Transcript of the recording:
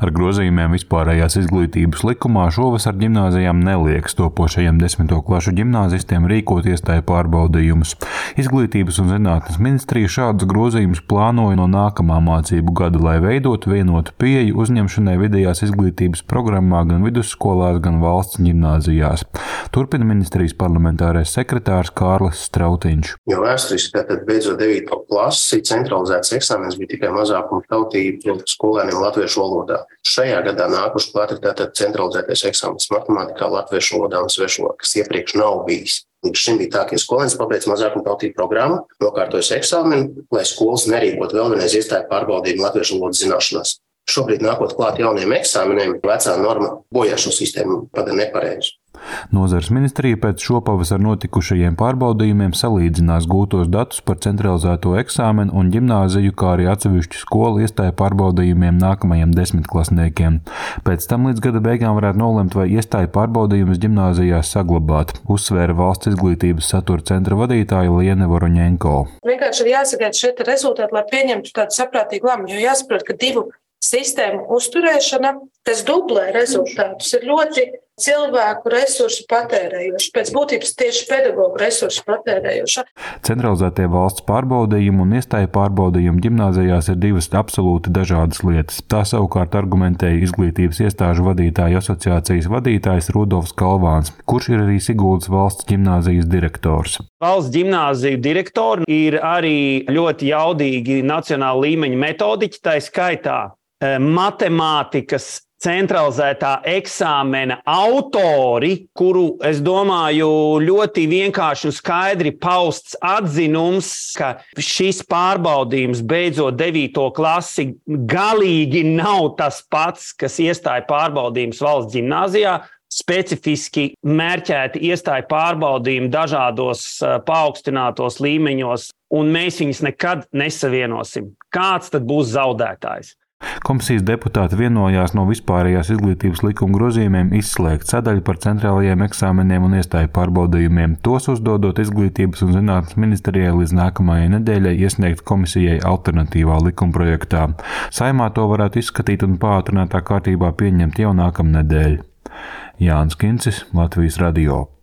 Ar grozījumiem vispārējās izglītības likumā šovasar ģimnāzijām nelieks topošajiem desmito klašu ģimnāzistiem rīkot iestāju pārbaudījumus. Izglītības un zinātnes ministrija šādus grozījumus plānoja no nākamā mācību gada, lai veidotu vienotu pieeju uzņemšanai vidējās izglītības programmā gan vidusskolās, gan valsts ģimnāzijās. Turpina ministrijas parlamentārais sekretārs Kārlis Strautiņš. Jo vēsturiski, tad beidzot 9. klasi, centralizēts eksāmenis bija tikai mazākuma tautību skolēniem latviešu valodā. Šajā gadā nākuši klāt ir tātad centralizētais eksāmenis matemātikā, latviešu valodā un svešu valodā, kas iepriekš nav bijis. Līdz šim bija tā, ka skolēns pabeidz mazākuma tautību programmu, nokārtojas eksāmenu, lai skolas nerīkot vēl vienreiz iestāju pārbaudījumu latviešu valodas zināšanās. Šobrīd, nākot klāt jauniem eksāmeniem, vecā norma bojā šo sistēmu padara nepareizu. Nozars ministrija pēc šopavasar notikušajiem pārbaudījumiem salīdzinās gūtos datus par centralizēto eksāmenu un ģimnāziju, kā arī atsevišķu skolu iestāju pārbaudījumiem nākamajiem desmitklasniekiem. Pēc tam līdz gada beigām varētu nolemt, vai iestāju pārbaudījumus ģimnāzijās saglabāt, uzsvēra valsts izglītības satura centra vadītāja Liene Voroņenko. Vienkārši ir jāsagaida šie rezultāti, lai pieņemtu tādu saprātīgu lēmumu, jo jāsaprot, ka divu sistēmu uzturēšana, kas dublē rezultātus, ir ļoti cilvēku resursu patērējoša, pēc būtības tieši pedagoģu resursu patērējoša. Centralizētie valsts pārbaudījumi un iestāja pārbaudījumi gimnājās ir divas absolūti dažādas lietas. Tā savukārt argumentēja izglītības iestāžu vadītāju asociācijas vadītājs Rudolfs Kalvāns, kurš ir arī Siguldas valsts gimnāzijas direktors. Valsts gimnāziju direktori ir arī ļoti jaudīgi nacionāla līmeņa metodiķi, tā skaitā matemātikas centralizētā eksāmena autori, kuru, es domāju, ļoti vienkārši un skaidri pausts atzinums, ka šis pārbaudījums beidzot 9. klasi galīgi nav tas pats, kas iestāja pārbaudījums valsts gimnājā. Specifiski mērķēti iestāja pārbaudījumi dažādos paaugstinātos līmeņos, un mēs viņus nekad nesavienosim. Kāds tad būs zaudētājs? Komisijas deputāti vienojās no vispārējās izglītības likuma grozījumiem izslēgt sadaļu par centrālajiem eksāmeniem un iestāju pārbaudījumiem, tos uzdodot izglītības un zinātnes ministrijai līdz nākamajai nedēļai iesniegt komisijai alternatīvā likumprojektā. Saimā to varētu izskatīt un pātrinātā kārtībā pieņemt jau nākamnedēļ. Jānis Kincis, Latvijas Radio.